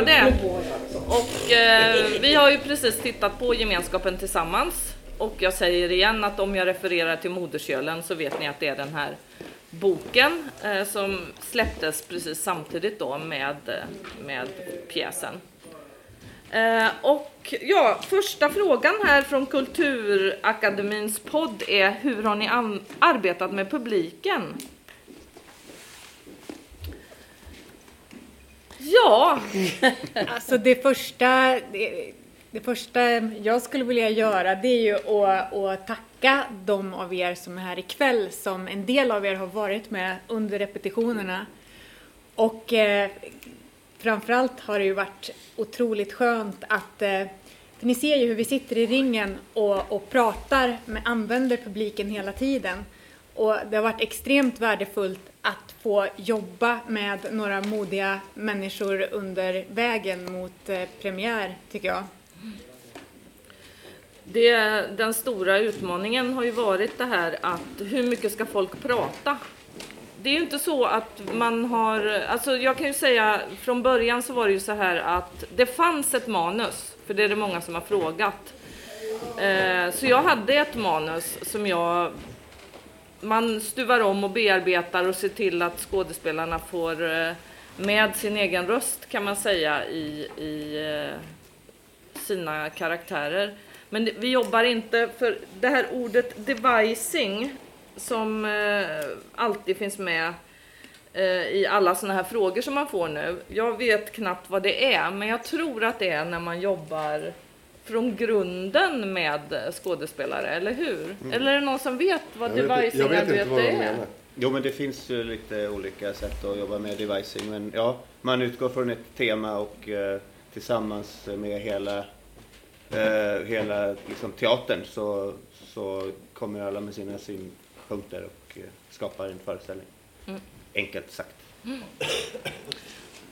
rullar det. Det. Och eh, vi har ju precis tittat på gemenskapen tillsammans. Och jag säger igen att om jag refererar till Moderskölen så vet ni att det är den här boken eh, som släpptes precis samtidigt då med, eh, med pjäsen. Eh, och ja, första frågan här från Kulturakademins podd är hur har ni arbetat med publiken? Ja, Alltså det första, det, det första jag skulle vilja göra det är ju att, att tacka de av er som är här ikväll som en del av er har varit med under repetitionerna. Och eh, framförallt har det ju varit otroligt skönt att eh, ni ser ju hur vi sitter i ringen och, och pratar med använder publiken hela tiden. Och det har varit extremt värdefullt få jobba med några modiga människor under vägen mot eh, premiär, tycker jag. Det, den stora utmaningen har ju varit det här att hur mycket ska folk prata? Det är ju inte så att man har, alltså jag kan ju säga från början så var det ju så här att det fanns ett manus, för det är det många som har frågat. Eh, så jag hade ett manus som jag, man stuvar om och bearbetar och ser till att skådespelarna får eh, med sin egen röst kan man säga i, i eh, sina karaktärer. Men vi jobbar inte för det här ordet devising som eh, alltid finns med i alla sådana här frågor som man får nu. Jag vet knappt vad det är, men jag tror att det är när man jobbar från grunden med skådespelare, eller hur? Eller är det någon som vet vad Jag vet, jag vet inte devising-arbete vad de är? menar. Jo, men det finns ju lite olika sätt att jobba med devising. Men ja, man utgår från ett tema och eh, tillsammans med hela, eh, hela liksom, teatern så, så kommer alla med sina synpunkter och eh, skapar en föreställning. Mm. Enkelt sagt.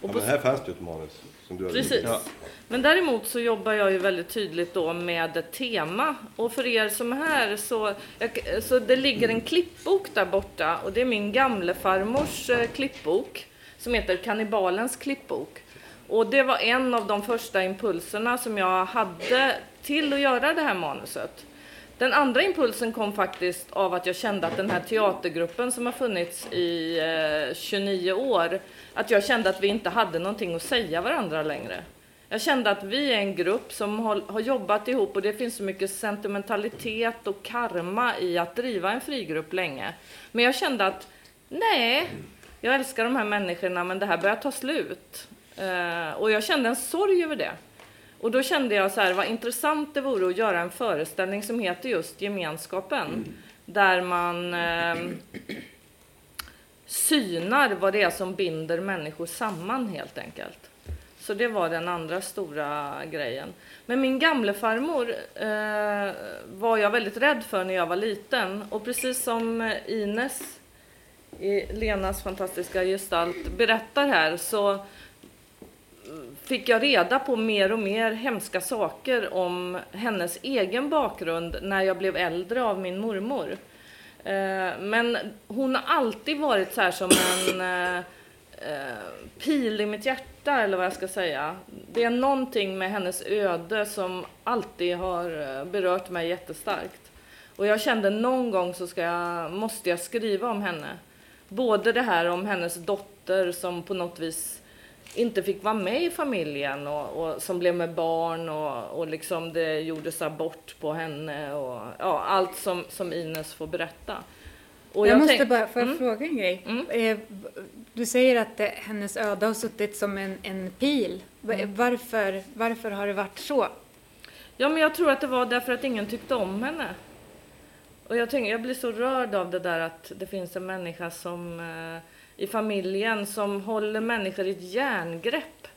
Ja, men här fanns det ju ett manus som du hade Precis. Ja. Men däremot så jobbar jag ju väldigt tydligt då med ett tema. Och för er som är här så, jag, så det ligger en klippbok där borta och det är min gamle farmors eh, klippbok som heter Kannibalens klippbok. Och det var en av de första impulserna som jag hade till att göra det här manuset. Den andra impulsen kom faktiskt av att jag kände att den här teatergruppen som har funnits i eh, 29 år, att jag kände att vi inte hade någonting att säga varandra längre. Jag kände att vi är en grupp som har, har jobbat ihop och det finns så mycket sentimentalitet och karma i att driva en frigrupp länge. Men jag kände att nej, jag älskar de här människorna men det här börjar ta slut. Eh, och jag kände en sorg över det. Och då kände jag så här, vad intressant det vore att göra en föreställning som heter just Gemenskapen. Där man eh, synar vad det är som binder människor samman helt enkelt. Så det var den andra stora grejen. Men min gamle farmor eh, var jag väldigt rädd för när jag var liten. Och precis som Ines, i Lenas fantastiska gestalt, berättar här så fick jag reda på mer och mer hemska saker om hennes egen bakgrund när jag blev äldre av min mormor. Eh, men hon har alltid varit så här som en eh, eh, pil i mitt hjärta, eller vad jag ska säga. Det är någonting med hennes öde som alltid har berört mig jättestarkt. Och jag kände någon gång så ska jag, måste jag skriva om henne. Både det här om hennes dotter som på något vis inte fick vara med i familjen och, och som blev med barn och, och liksom det gjordes abort på henne och ja, allt som, som Ines får berätta. Och jag, måste tänk- bara, får jag Mm. fråga en grej? Mm. Eh, Du säger att eh, hennes öde har suttit som en, en pil. Mm. Varför, varför har det varit så? Ja, men jag tror att det var därför att ingen tyckte om henne. Och jag, tänker, jag blir så rörd av det där att det finns en människa som eh, i familjen som håller människor i ett järngrepp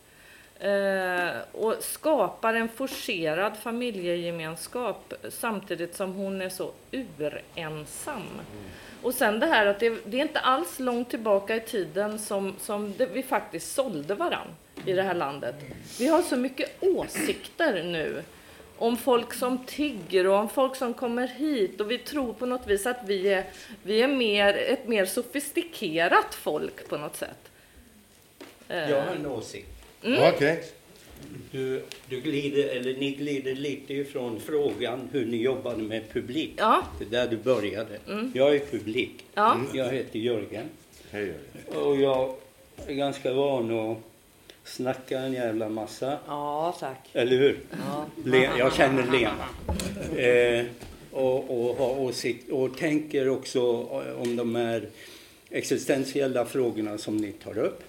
eh, och skapar en forcerad familjegemenskap samtidigt som hon är så urensam. Och sen det här att det, det är inte alls långt tillbaka i tiden som, som det, vi faktiskt sålde varann i det här landet. Vi har så mycket åsikter nu om folk som tigger och om folk som kommer hit och vi tror på något vis att vi är, vi är mer, ett mer sofistikerat folk på något sätt. Eh, Jag har en åsikt. Okej. Du, du glider, eller ni glider lite ifrån frågan hur ni jobbade med publik. Ja. Det är där du började. Jag är publik. Ja. Jag heter Jörgen. Hej Jörgen. Och jag är ganska van att snacka en jävla massa. Ja, tack. Eller hur? Ja. Jag känner Lena. Eh, och, och har åsikt och tänker också om de här existentiella frågorna som ni tar upp.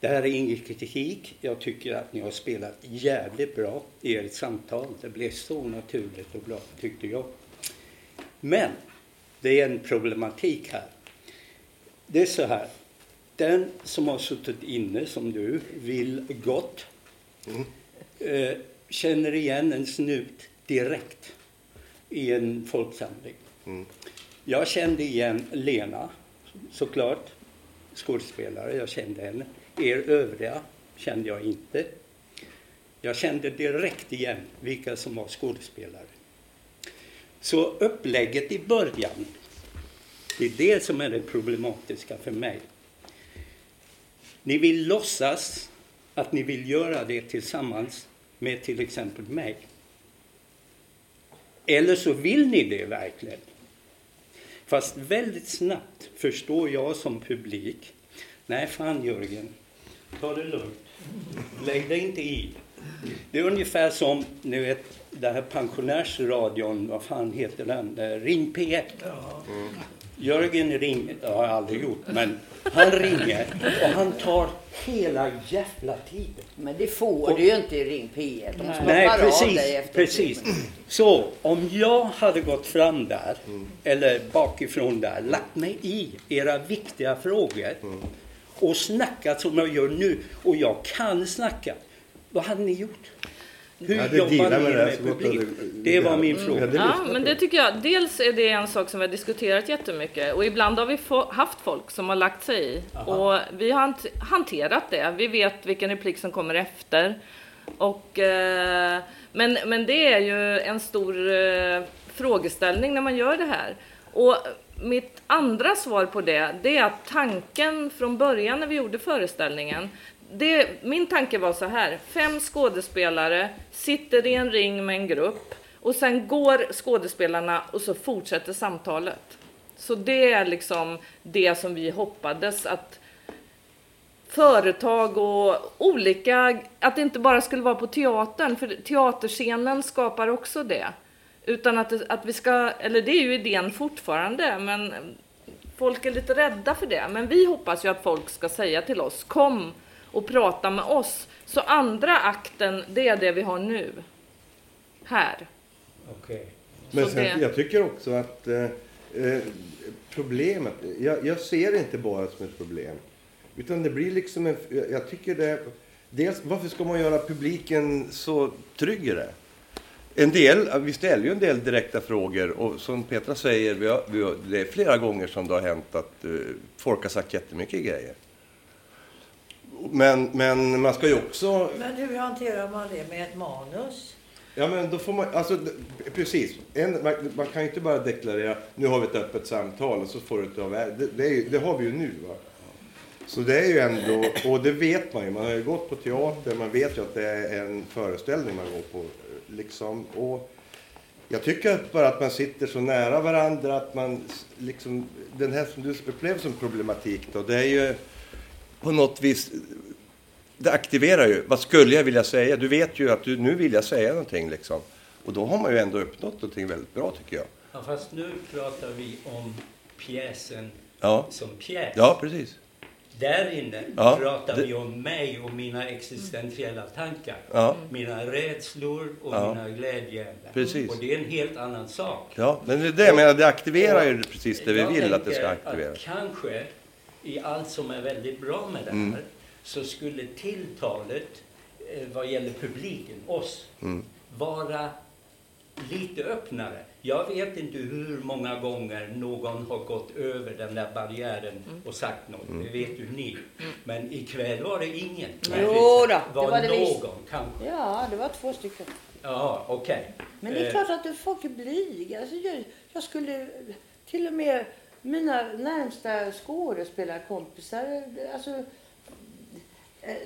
Det här är ingen kritik. Jag tycker att ni har spelat jävligt bra i ert samtal. Det blev så naturligt och bra, tyckte jag. Men det är en problematik här. Det är så här. Den som har suttit inne, som du, vill gott eh, känner igen en snut direkt i en folksamling. Jag kände igen Lena, såklart, skådespelare, jag kände henne. Er övriga kände jag inte. Jag kände direkt igen vilka som var skådespelare. Så upplägget i början, det är det som är det problematiska för mig. Ni vill låtsas att ni vill göra det tillsammans med till exempel mig. Eller så vill ni det verkligen. Fast väldigt snabbt förstår jag som publik. Nej, fan Jörgen. Ta det lugnt. Lägg dig inte i. Det är ungefär som, ni vet, den här pensionärsradion, vad fan heter den? Eh, Ring P1. Jörgen ringer, det har jag aldrig gjort, men han ringer och han tar hela jävla tiden. Men det får du ju inte i Ring P1. De stoppar Nej, av precis. dig efter precis. Så om jag hade gått fram där, eller bakifrån där, lagt mig i era viktiga frågor och snackat som jag gör nu, och jag kan snacka, vad hade ni gjort? Hur Ja, det jobbar ni med publik? det- Det var min fråga. det Ja, men det tycker jag. Dels är det en sak som vi har diskuterat jättemycket och ibland har vi haft folk som har lagt sig i och vi har hant, hanterat det. Vi vet vilken replik som kommer efter. Och, eh, men, men det är ju en stor eh, frågeställning när man gör det här. Och mitt andra svar på det, det är att tanken från början när vi gjorde föreställningen, det, min tanke var så här, fem skådespelare sitter i en ring med en grupp och sen går skådespelarna och så fortsätter samtalet. Så det är liksom det som vi hoppades att företag och olika, att det inte bara skulle vara på teatern, för teaterscenen skapar också det. Utan att, att vi ska, eller det är ju idén fortfarande, men folk är lite rädda för det. Men vi hoppas ju att folk ska säga till oss, kom och prata med oss. Så andra akten, det är det vi har nu. Här. Okej. Men Så sen, det- jag tycker också att eh, eh, problemet, jag, jag ser det inte bara som ett problem. Utan det blir liksom en, jag tycker det, dels varför ska man göra publiken så trygg i det? En del, vi ställer ju en del direkta frågor och som Petra säger, vi har, vi har, det är flera gånger som det har hänt att eh, folk har sagt jättemycket grejer. Men, men man ska ju också Men hur hanterar man det med ett manus? Ja, men då får man, alltså precis. En, man, man kan ju inte bara deklarera, nu har vi ett öppet samtal och så får du av det, det, ju, det har vi ju nu va. Så det är ju ändå, och det vet man ju, man har ju gått på teater, man vet ju att det är en föreställning man går på. Liksom. Och jag tycker bara att man sitter så nära varandra, att man liksom, den här som du upplever som problematik då, det är ju på något vis det aktiverar ju. Vad skulle jag vilja säga? Du vet ju att du, nu vill jag säga någonting liksom. Och då har man ju ändå uppnått någonting väldigt bra tycker jag. Ja, fast nu pratar vi om pjäsen Ja, som pjäs. ja precis. Där inne Ja, pratar det- vi om mig och mina existentiella tankar. Ja, Mina rädslor och Ja. mina glädjeämnen. Precis. Och det är en helt annan sak. ja. men det är det jag menar, det aktiverar ju precis det vi vill att det ska aktivera. Att kanske i allt som är väldigt bra med det här Mm. så skulle tilltalet eh, vad gäller publiken, oss, Mm. vara lite öppnare. Jag vet inte hur många gånger någon har gått över den där barriären och sagt något. Mm. Det vet ju ni. Men ikväll var det ingen. Jo då, det var, var det någon visst. kanske. Ja, det var två stycken. Ja, okej. Men det är Eh, klart att du- folk är blyga. Alltså jag, jag skulle till och med mina närmsta skådespelarkompisar, alltså eh,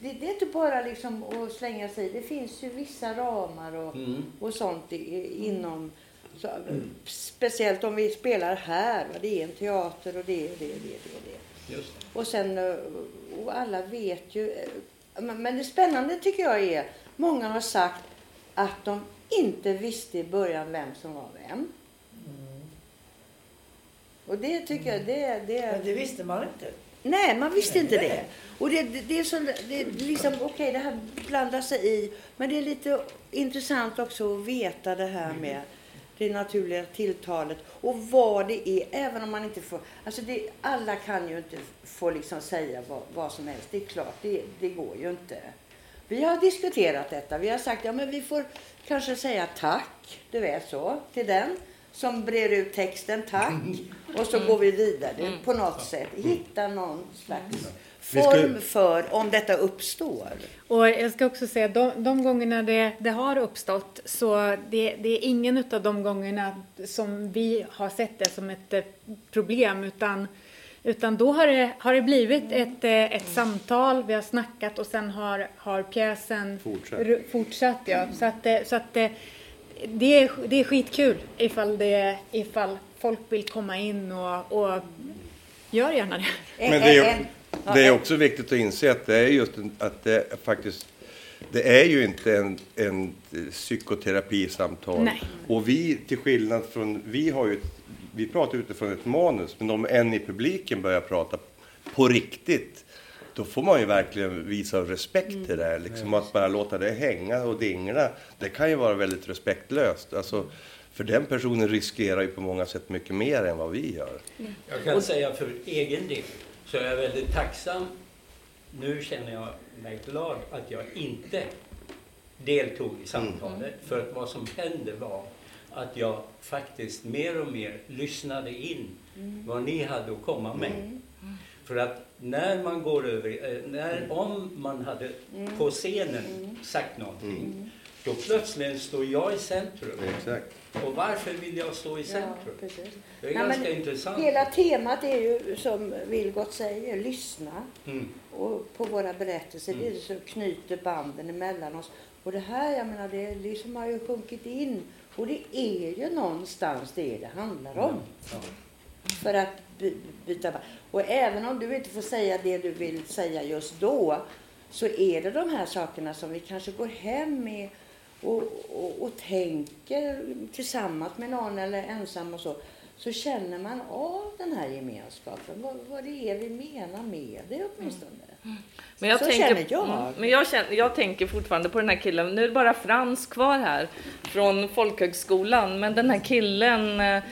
det, det är inte bara liksom att slänga sig. Det finns ju vissa ramar och, Mm. och sånt i, inom så, Speciellt om vi spelar här. Va? Det är en teater och det är det, det, det, det. Just det. Och sen, eh, och alla vet ju. eh, Men men det spännande tycker jag är, många har sagt att de inte visste i början vem som var vem. Och det tycker jag, det, det, Men det visste man inte. Nej, man visste inte det. Och det, det, det är så, det är liksom, okej det här blandar sig i. Men det är lite intressant också att veta det här med det naturliga tilltalet och vad det är, även om man inte får... Alltså det, alla kan ju inte få liksom säga vad, vad som helst. Det är klart, det, det går ju inte. Vi har diskuterat detta. Vi har sagt ja men vi får kanske säga tack, du vet så, till den som brer ut texten, tack. Och så går vi vidare på något sätt. Hitta någon slags form för om detta uppstår. Och jag ska också säga, de, de gångerna det, det har uppstått, så det, det är ingen av de gångerna som vi har sett det som ett eh, problem, utan, utan då har det, har det blivit ett, eh, ett samtal, vi har snackat och sen har, har pjäsen Fortsatt. fortsatt ja. Så att, eh, så att det, är, det är skitkul ifall, det, ifall folk vill komma in och, och gör gärna det. En- Men det är, en- ja, det är också viktigt att inse att det är just att det faktiskt det är ju inte en, en psykoterapisamtal. Nej. Och vi, till skillnad från, vi har ju, ett, vi pratar utifrån ett manus, men om en i publiken börjar prata på riktigt, då får man ju verkligen visa respekt till det här. Liksom att bara låta det hänga och dingla, det kan ju vara väldigt respektlöst. Alltså, för den personen riskerar ju på många sätt mycket mer än vad vi gör. Jag kan säga för egen del så är jag väldigt tacksam. Nu känner jag mig glad att jag inte deltog i samtalet. För att vad som hände var att jag faktiskt mer och mer lyssnade in vad ni hade att komma med. För att när man går över, eh, när, om man hade på scenen sagt någonting, då plötsligt står jag i centrum. Exakt. Och varför vill jag stå i Ja, centrum? precis. Det är Nej, ganska intressant. Hela temat är ju som Vilgot säger, lyssna. Mm. och på våra berättelser. Det är det som knyter banden emellan oss. Och det här, jag menar, det liksom har ju sjunkit in. Och det är ju någonstans det det handlar om. Ja. För att byta band. Och även om du inte får säga det du vill säga just då, så är det de här sakerna som vi kanske går hem med och, och, och tänker tillsammans med någon eller ensam och så. Så känner man av den här gemenskapen, vad, vad det är vi menar med det åtminstone. Men jag Så tänker, känner jag. Mm, men jag, känner, jag tänker fortfarande på den här killen. Nu är det bara Frans kvar här från folkhögskolan. Men den här killen eh,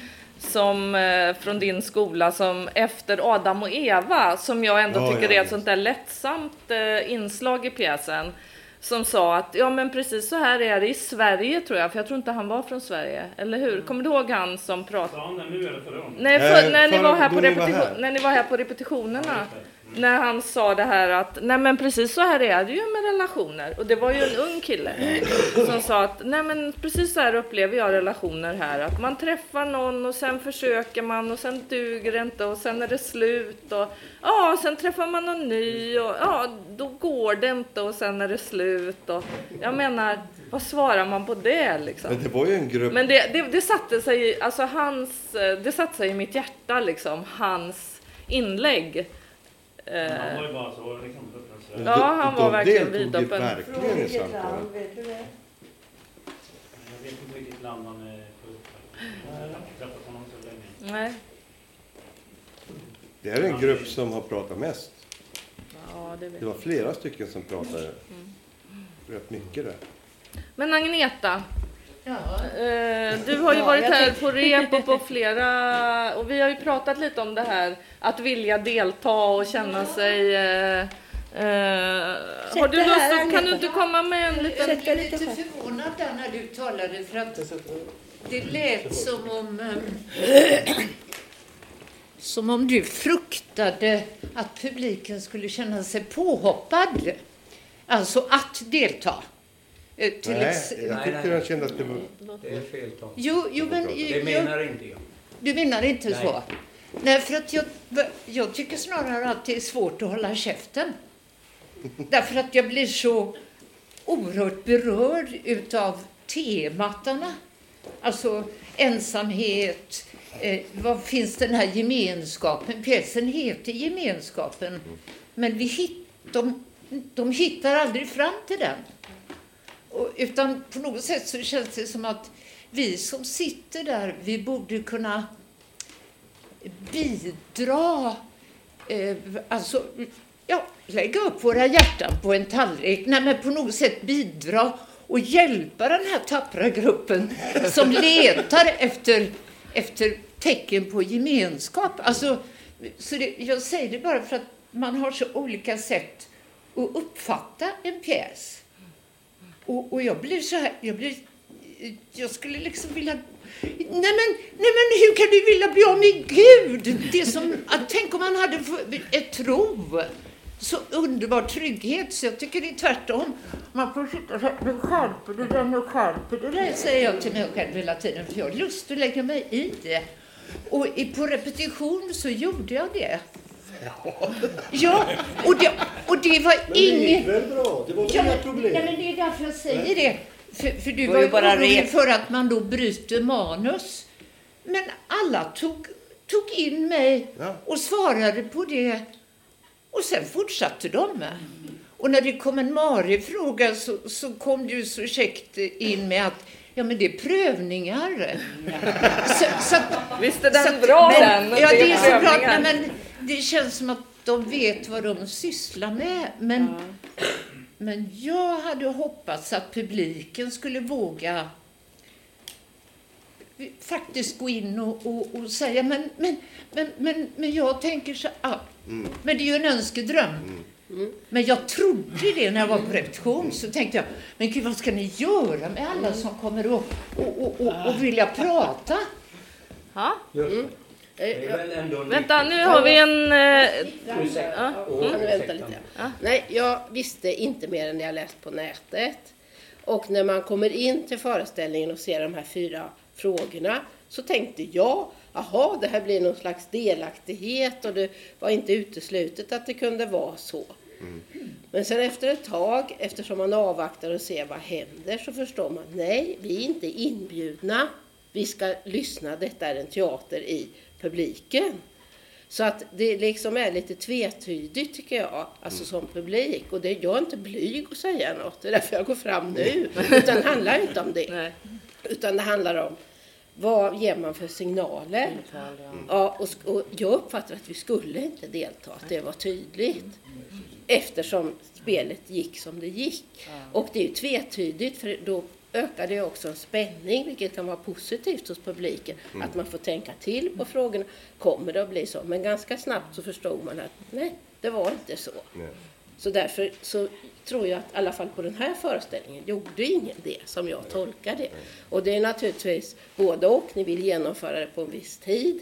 som, eh, från din skola som efter Adam och Eva, som jag ändå Ja, tycker ja, är ett sånt där lättsamt eh, inslag i pjäsen. Som sa att ja men precis så här är det i Sverige tror jag, för jag tror inte han var från Sverige. Eller hur? Kommer du ihåg han som pratade? Sa han det nu eller förra gången? Nej, för, Eh, när, ni var här på repetition, här. när ni var här på repetitionerna. När han sa det här att nej men precis så här är det ju med relationer. Och det var ju en ung kille som sa att nej men precis så här upplever jag relationer här. Att man träffar någon och sen försöker man och sen duger det inte och sen är det slut. Och ja, sen träffar man någon ny och ja, då går det inte och sen är det slut. Och jag menar, vad svarar man på det liksom? Men det var ju en grupp Men det, det, det satte sig alltså hans, eh, det satte sig i mitt hjärta liksom, hans inlägg. Eh, Han var ju bara så liksom. Ja, han var de verkligen deltog ju vidöppen. verkligen i Vilket samtalet. land, vet du det? jag vet inte vilket land han är född Jag har inte träffat honom så länge. nej. Det är en grupp som har pratat mest. Ja, det vet Det var flera stycken som pratade rätt mycket där. Men Agneta, Ja, eh, du har ju Ja, varit här på rep och på flera, och vi har ju pratat lite om det här, att vilja delta och känna sig eh, eh, har du lust kan du inte komma med en liten... Jag är lite förvånad där när du talade för att det lät som om ehm, som om du fruktade att publiken skulle känna sig påhoppad. Alltså att delta. Eh, Till Nej, jag Nej, tyckte nej. jag kände att det var... Det är fel tal. Jo, jo men Det jag, menar inte jag. du menar inte Nej. så? Nej, för att jag, jag tycker snarare att det är svårt att hålla käften. Därför att jag blir så oerhört berörd utav tematarna. Alltså ensamhet, eh, vad finns den här gemenskapen? Pjäsen heter Gemenskapen, men vi hit, de, de hittar aldrig fram till den. Och, utan på något sätt så känns det som att vi som sitter där, vi borde kunna bidra, eh, alltså ja, lägga upp våra hjärtan på en tallrik, nej men på något sätt bidra och hjälpa den här tappra gruppen som letar efter, efter tecken på gemenskap. Alltså, så det, jag säger det bara för att man har så olika sätt att uppfatta en pjäs. Och, och jag blir så här, jag blev jag skulle liksom vilja Nej men, nej men hur kan du vilja bli av med Gud? Det som, att, tänk om man hade ett tro. Så underbar trygghet. Så jag tycker det är tvärtom. Man får sitta så här, nu skärper du dig, nu skärper du dig, säger jag till mig själv hela tiden. För jag har lust att lägga mig i det. Och på repetition så gjorde jag det. Ja, och det, och det var inget... väl bra? Det var väl Ja, inga men, problem? nej, men det är därför jag säger det. För, för du Det var var ju bara orolig för att man då bryter manus. Men alla tog, tog in mig Ja. och svarade på det. Och sen fortsatte de. Och när det kom en Mari-fråga så, så kom du så käckt in med att ja, men det är prövningar. Så, så att, Visst är den så att- bra men, den? Ja, det är såklart. prövningar. Nej, men det känns som att de vet vad de sysslar med. Men, men jag hade hoppats att publiken skulle våga faktiskt gå in och, och, och säga men, men, men, men, men jag tänker så ah, Men det är ju en önskedröm. Men jag trodde det när jag var på repetition. Så tänkte jag, men gud vad ska ni göra med alla som kommer och, och, och, och, och vilja prata? Ja. Ändå Vänta, nu har vi en... Eh, du vänta lite? Nej, jag visste inte mer än det jag läst på nätet. Och när man kommer in till föreställningen och ser de här fyra frågorna så tänkte jag, jaha, det här blir någon slags delaktighet och det var inte uteslutet att det kunde vara så. Men sen efter ett tag, eftersom man avvaktar och ser vad händer, så förstår man, nej, vi är inte inbjudna. Vi ska lyssna, detta är en teater i publiken. Så att det liksom är lite tvetydigt tycker jag, alltså som publik. Och det, jag är inte blyg att säga något, det är därför jag går fram nu. Utan det handlar inte om det. Nej. Utan det handlar om vad ger man för signaler? Ja, och, och jag uppfattar att vi skulle inte delta, att det var tydligt. Eftersom spelet gick som det gick. Och det är ju tvetydigt, för då ökar det också en spänning, vilket kan vara positivt hos publiken. Att man får tänka till på frågorna. Kommer det att bli så? Men ganska snabbt så förstod man att nej, det var inte så. Nej. Så därför så tror jag att i alla fall på den här föreställningen gjorde ingen det som jag tolkar det. Och det är naturligtvis både och. Ni vill genomföra det på en viss tid.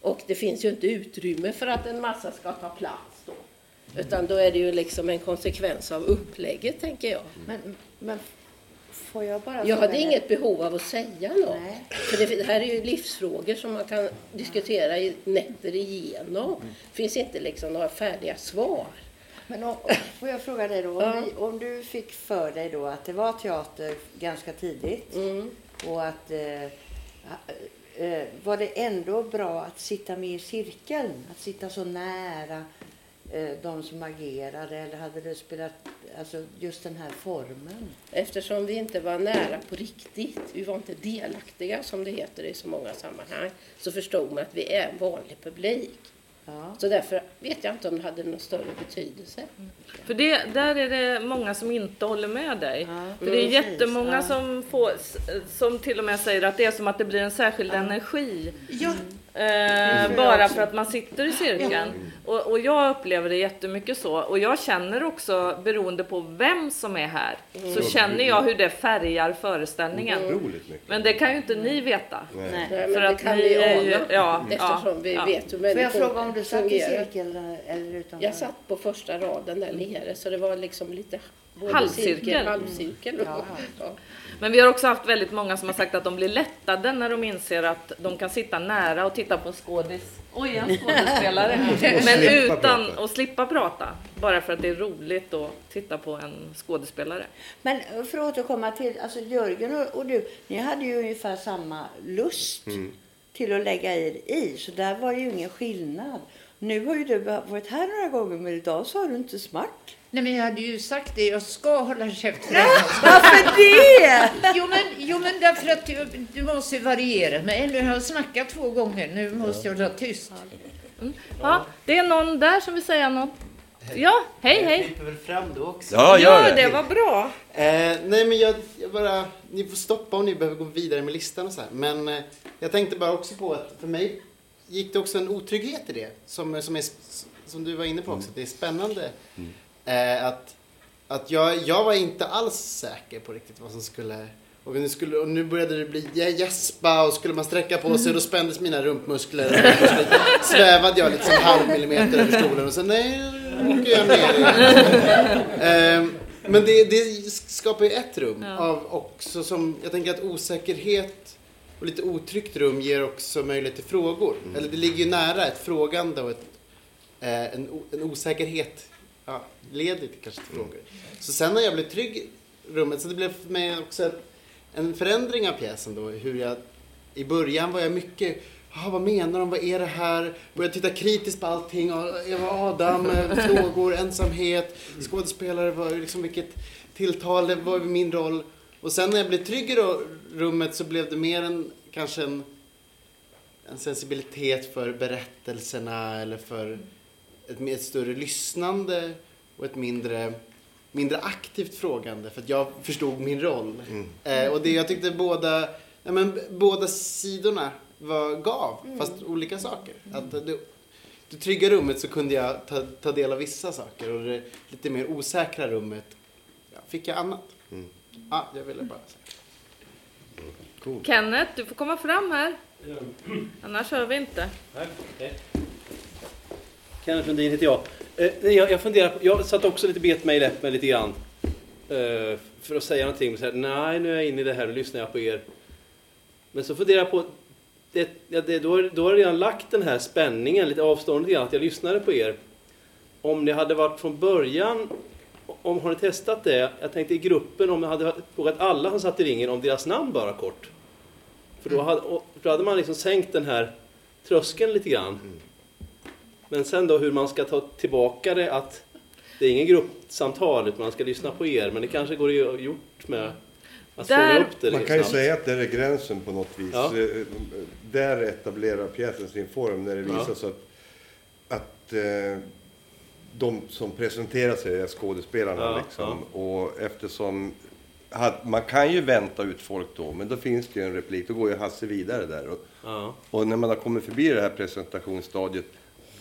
Och det finns ju inte utrymme för att en massa ska ta plats då. Utan då är det ju liksom en konsekvens av upplägget, tänker jag. Men, men får jag bara Jag hade inget behov av att säga något. Nej. För det, det här är ju livsfrågor som man kan diskutera i nätter igenom. Det finns inte liksom några färdiga svar. Men om, får jag fråga dig då, om, Ja. vi, om du fick för dig då att det var teater ganska tidigt Mm. och att eh, eh, var det ändå bra att sitta med i cirkeln? Att sitta så nära eh, de som agerade eller hade det spelat, alltså just den här formen? Eftersom vi inte var nära på riktigt, vi var inte delaktiga som det heter i så många sammanhang, så förstod man att vi är en vanlig publik. Ja. Så därför vet jag inte om det hade någon större betydelse. För det, där är det många som inte håller med dig. Ja, För det är precis. jättemånga Ja. som, får, som till och med säger att det är som att det blir en särskild energi. Ja, Eh, bara för att man sitter i cirkeln. Och, och jag upplever det jättemycket så. Och jag känner också, beroende på vem som är här, så känner jag hur det färgar föreställningen. Mycket. Men det kan ju inte ni veta. Nej. Nej, För att kan ni vi är ju- ja, eftersom ja, vi ja. vet hur Får jag människor fråga om du satt i fungerar. cirkeln eller utanför? Jag satt på första raden där nere, så det var liksom lite Halvcirkel. cirkel, halvcirkel. Ja. Men vi har också haft väldigt många som har sagt att de blir lättade när de inser att de kan sitta nära och titta på en skådis. Oj, en skådespelare. Men utan prata. att slippa prata. Bara för att det är roligt att titta på en skådespelare. Men för att återkomma till, alltså Jörgen och, och du, ni hade ju ungefär samma lust till att lägga er i, så där var det ju ingen skillnad. Nu har ju du varit här några gånger, men idag så har du inte smack. Nej, men jag hade ju sagt det, jag ska hålla käften. Varför det? Jo men, jo, men därför att du, du måste variera mig. Nu har jag snackat två gånger, nu måste jag hålla tyst. Ja, det är någon där som vill säga något. Ja, hej hej. klipper väl fram då också. Ja, gör Ja, det. det var bra. Eh, nej men jag, jag bara, ni får stoppa om ni behöver gå vidare med listan och så här. Men eh, jag tänkte bara också på att för mig gick det också en otrygghet i det. Som, som, är, som du var inne på också, att det är spännande. Eh, att att jag, jag var inte alls säker på riktigt vad som skulle... Och nu, skulle, och nu började det bli gäspa och skulle man sträcka på sig då spändes mina rumpmuskler. Och så svävade jag liksom en halv millimeter över stolen och så nej, nu åker jag ner. Ehm, Men det, det skapar ju ett rum av också som, jag tänker att osäkerhet och lite otryggt rum ger också möjlighet till frågor. Eller det ligger ju nära ett frågande och ett, eh, en, en osäkerhet ja, leder till kanske till frågor. Så sen när jag blev trygg i rummet, så det blev för mig också en förändring av pjäsen då, hur jag i början var jag mycket Ah, vad menar de? Vad är det här? Började titta kritiskt på allting. Ah, Eva Adam, eh, frågor, ensamhet, skådespelare, vad, liksom vilket tilltal, det var min roll. Och sen när jag blev trygg i rummet så blev det mer en, kanske en, en sensibilitet för berättelserna eller för ett, ett större lyssnande och ett mindre, mindre aktivt frågande för att jag förstod min roll. Eh, och det jag tyckte båda, ja, men, båda sidorna var, gav, fast olika saker. Att det, det trygga rummet så kunde jag ta, ta del av vissa saker och det lite mer osäkra rummet ja, fick jag annat. Ja, jag ville bara säga. Kenneth, du får komma fram här. Annars hör vi inte. Kenneth Lundin heter jag. Eh, jag, jag, funderar på, jag satt också lite bet mig i läppen lite grann. Eh, för att säga någonting. Men så här, nej, nu är jag inne i det här och lyssnar jag på er. Men så funderar jag på, det, ja, det, då, då har jag redan lagt den här spänningen, lite avståndet igen, att jag lyssnade på er. Om det hade varit från början, om har ni testat det? Jag tänkte i gruppen, om jag hade frågat alla som satt i ringen om deras namn bara kort. För då hade, och, då hade man liksom sänkt den här tröskeln lite grann. Men sen då hur man ska ta tillbaka det att det är ingen gruppsamtal utan man ska lyssna på er. Men det kanske går ju gjort med att Där- fånga upp det. Man kan ju säga att det är gränsen på något vis. Ja. Där etablerar pjäsen sin form när det visar Ja. sig att, att eh, de som presenterar sig är skådespelarna. Ja, liksom. Och eftersom man kan ju vänta ut folk då, men då finns det ju en replik. Då går ju Hasse vidare där. Och, Ja. och när man har kommit förbi det här presentationsstadiet,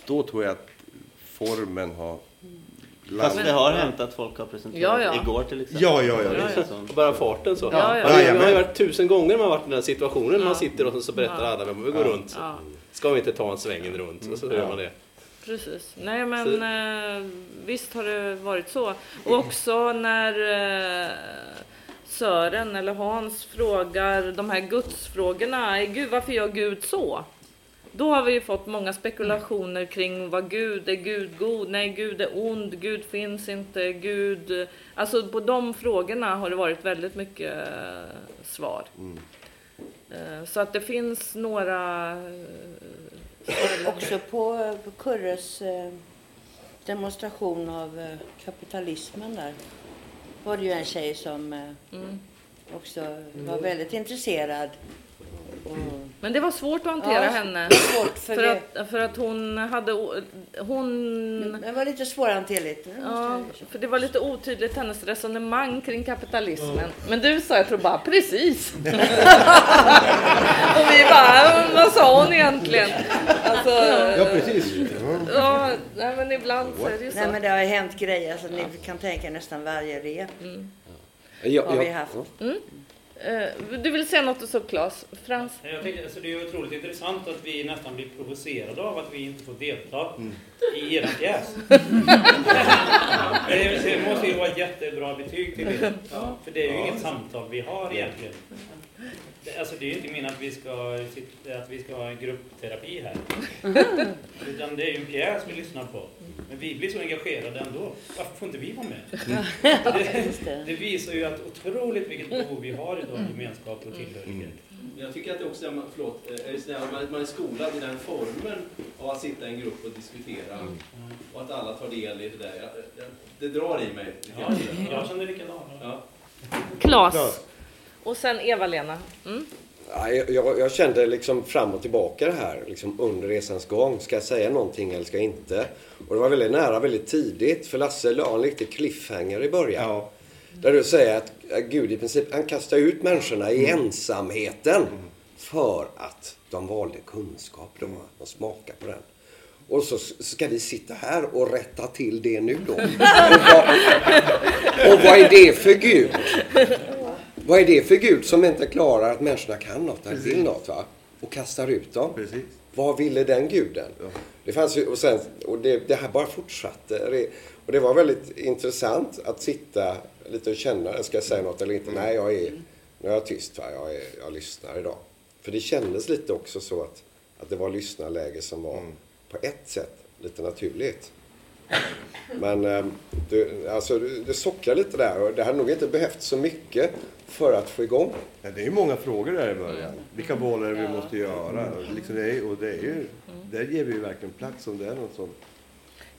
då tror jag att formen har Fast det har hänt att folk har presenterat Ja, ja. igår till exempel. Ja, ja, ja, visst. som- Bara farten så. Ja, ja. Det har ju- det har ju varit tusen gånger man har varit i den här situationen. när Man Ja. sitter och så berättar Ja. alla vem vi går runt. Ja, Ska vi inte ta en svängen runt? Och så gör man det. precis. Nej, men eh, visst har det varit så. Och också när eh, Sören eller Hans frågar de här gudsfrågorna. "Eh, Gud, varför gör Gud så? Då har vi ju fått många spekulationer kring vad Gud är. Gud god? Nej, Gud är ond. Gud finns inte. Gud... Alltså på de frågorna har det varit väldigt mycket eh, svar. Eh, Så att det finns några... eh, Också på, på Kurres demonstration av kapitalismen där var det ju en tjej som Mm. också var väldigt intresserad. Men det var svårt att hantera Ja, henne. svårt för För det. att, för att hon hade... Hon... det var lite svårhanterligt. Ja, för det var lite otydligt hennes resonemang kring kapitalismen. Men du sa, jag tror bara precis. och vi bara, vad sa hon egentligen? Alltså, Ja, precis. ja, nej, men ibland så är det ju så. Nej men det har hänt grejer, alltså, ni kan tänka nästan varje rep Mm. har vi haft. Eh, du vill säga något så Claes? Frans? Jag tänkte, alltså det är otroligt intressant att vi nästan blir provocerade av att vi inte får delta i er pjäs. det, måste ju vara ett jättebra betyg till er. För det är ju inget samtal vi har egentligen. Det, alltså det är ju inte meningen att vi ska, att vi ska ha en gruppterapi här. Utan det är ju en pjäs vi lyssnar på. Men vi blir så engagerade ändå. Varför får inte vi vara med? Det, det visar ju att otroligt vilket behov vi har idag av gemenskap och tillhörighet. Jag tycker att det också är, förlåt, eh, är man, man är skolad i den formen av att sitta i en grupp och diskutera. Och att alla tar del i det där. Jag, jag, det drar i mig. Ja, jag känner likadant. Ja. Claes. Och sen Eva-Lena. Mm. Ja, jag, jag, kände liksom fram och tillbaka det här liksom under resans gång. Ska jag säga någonting eller ska jag inte? Och det var väldigt nära väldigt tidigt. För Lasse la en liten cliffhanger i början. Där du säger att ja, Gud i princip, han kastar ut människorna i ensamheten. För att de valde kunskap då. De smakar på den. Och så ska vi sitta här och rätta till det nu då. Och vad, och vad är det för Gud? Vad är det för Gud som inte klarar att människorna kan något eller vill något va? Och kastar ut dem? Vad ville den guden? Det fanns ju, och, sen, och det, det här bara fortsatte. Och det var väldigt intressant att sitta lite och känna, ska jag säga något eller inte? Nej, jag är, nu är jag tyst va? Jag, är, jag lyssnar idag. För det kändes lite också så att, att det var lyssnarläge som var på ett sätt lite naturligt. Men eh, du, alltså, du, du sockrar lite där och det hade nog inte behövt så mycket för att få igång. Ja, det är ju många frågor där i början. Vilka det vi måste göra? Liksom det är, och det är ju, där ger vi ju verkligen plats om det är något sånt.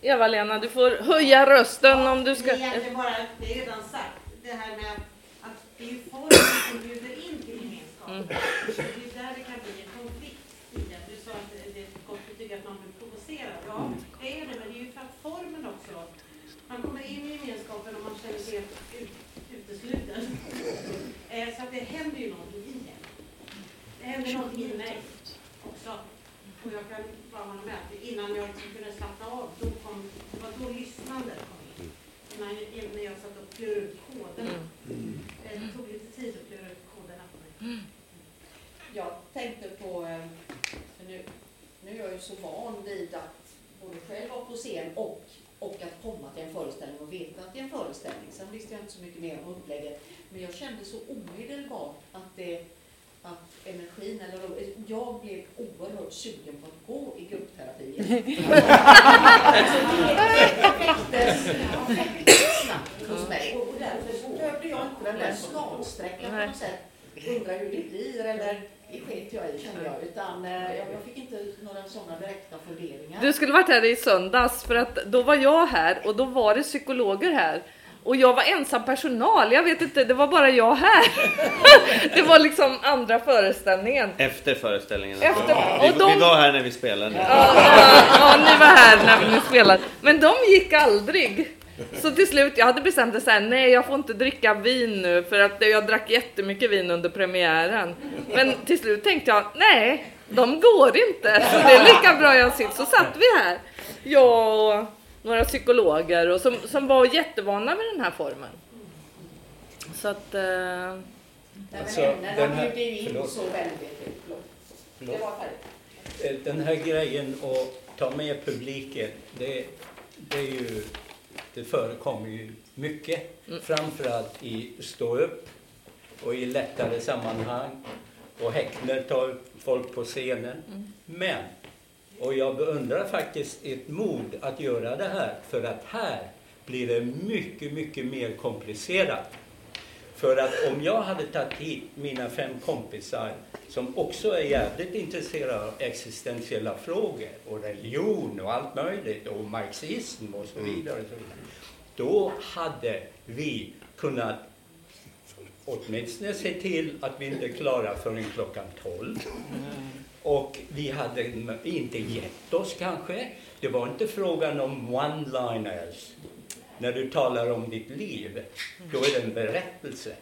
Eva-Lena, du får höja rösten om du ska... Det är egentligen bara, det är redan sagt, det här med att det är ju formen som bjuder in till gemenskap. Mm. Det är där det kan bli en konflikt i det. Du sa att det är gott betyg att man blir provocerad. Ja, det är det, men formen också. Man kommer in i gemenskapen och man känner sig helt ut, utesluten. Eh, Så att det händer ju någonting i en. Det händer någonting i mig också. Och jag kan bara hålla med. att Innan jag liksom kunde slappna av, då kom, det var då lyssnandet kom in. Innan jag, innan jag satt och klurade ut koderna. Det tog lite tid att klura ut koderna på mig. Jag tänkte på, eh, för nu, nu är jag ju så van vid att både själv vara på scen och, och att komma till en föreställning och veta att det är en föreställning. Sen visste jag inte så mycket mer om upplägget. Men jag kände så omedelbart att det att energin, eller jag blev oerhört sugen på att gå i gruppterapi. Alltså, det väcktes snabbt hos mig och och därför behövde jag inte den där snarsträckan på något sätt. Undra hur det blir eller sket jag i kände jag. Utan eh, jag jag fick inte några sådana direkta funderingar. Du skulle varit här i söndags för att då var jag här och då var det psykologer här. Och jag var ensam personal, jag vet inte, det var bara jag här. det var liksom andra föreställningen. Efter föreställningen. Efter- vi, och de- vi var här när vi spelade. Ja, ja, ni var här när ni spelade. Men de gick aldrig. Så till slut, jag hade bestämt mig så här, nej jag får inte dricka vin nu för att jag drack jättemycket vin under premiären. Men till slut tänkte jag, nej, de går inte. Så det är lika bra jag sitter. Så satt vi här, jag och några psykologer och som, som var jättevana vid den här formen. Så att... Eh, Alltså, den här- bjuder ju in förlåt. Eh, Den här grejen att ta med publiken, det, det är ju, det förekommer ju mycket. Framförallt i stå upp och i lättare sammanhang. Och Häckner tar upp folk på scenen. Men, och jag beundrar faktiskt ert mod att göra det här, för att här blir det mycket, mycket mer komplicerat. För att om jag hade tagit hit mina fem kompisar som också är jävligt intresserade av existentiella frågor och religion och allt möjligt och marxism och så vidare. Och så vidare då hade vi kunnat åtminstone se till att vi inte klarar förrän klockan 12. Och vi hade inte gett oss kanske. Det var inte frågan om one-liners. När du talar om ditt liv, då är det en berättelse.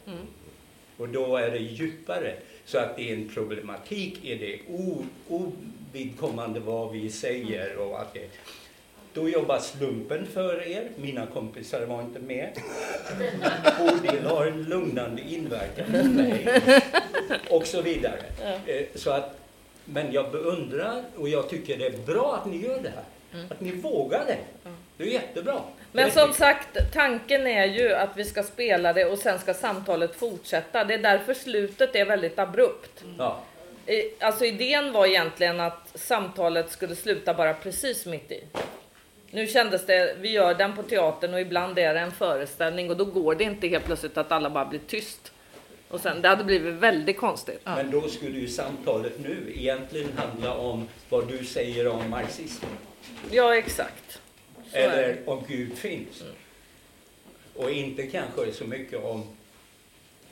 Och då är det djupare. Så att det är en problematik i det ovidkommande vad vi säger och att det Då jobbar slumpen för er. Mina kompisar var inte med. Bodil har en lugnande inverkan på mig. Och så vidare. Eh, Så att, men jag beundrar och jag tycker det är bra att ni gör det här. Att ni vågar det. Det är jättebra. Men som sagt, tanken är ju att vi ska spela det och sen ska samtalet fortsätta. Det är därför slutet är väldigt abrupt. Ja. I- Alltså idén var egentligen att samtalet skulle sluta bara precis mitt i. Nu kändes det, vi gör den på teatern och ibland är det en föreställning och då går det inte helt plötsligt att alla bara blir tyst. Och sen, det hade blivit väldigt konstigt. Men då skulle ju samtalet nu egentligen handla om vad du säger om marxism. Ja, exakt. Eller om Gud finns. Och inte kanske så mycket om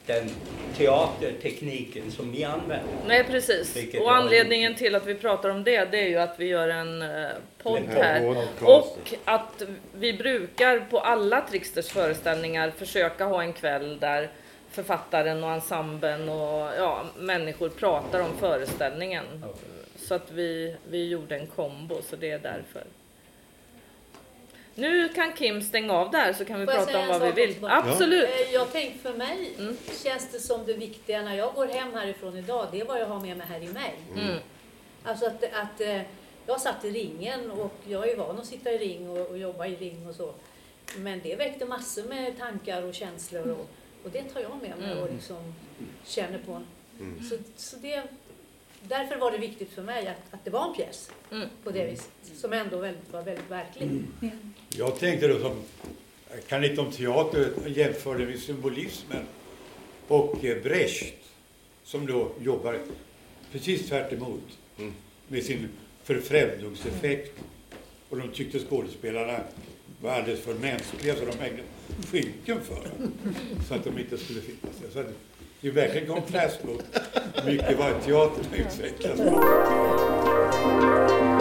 den teatertekniken som ni använder. Nej precis. Vilket Och anledningen till att vi pratar om det, det är ju att vi gör en eh, podd här. Och att vi brukar på alla Trixters föreställningar försöka ha en kväll där författaren och ensemblen och ja, människor pratar om föreställningen. Så att vi, vi gjorde en kombo, så det är därför. Nu kan Kim stänga av där så kan vi Får prata säga om vad vi vill. bara? Absolut! Eh, Jag tänkte för mig känns det som det viktiga när jag går hem härifrån idag, det är vad jag har med mig här i mig. Mm. Alltså att, att eh, jag satt i ringen och jag är van att sitta i ring och, och jobba i ring och så. Men det väckte massor med tankar och känslor och, och det tar jag med mig och Mm. liksom känner på. Mm. Så, så det, därför var det viktigt för mig att, att det var en pjäs Mm. på det viset. Som ändå väldigt, var väldigt verklig. Jag tänkte då som, jag kan inte om teater, jämför det med symbolismen och eh, Brecht som då jobbar precis tvärt emot med sin förfrämlingseffekt. Och de tyckte skådespelarna var alldeles för mänskliga så de hängde skynken för. Så att de inte skulle finnas. Så att det är verkligen kontrast mot mycket vad teatern har.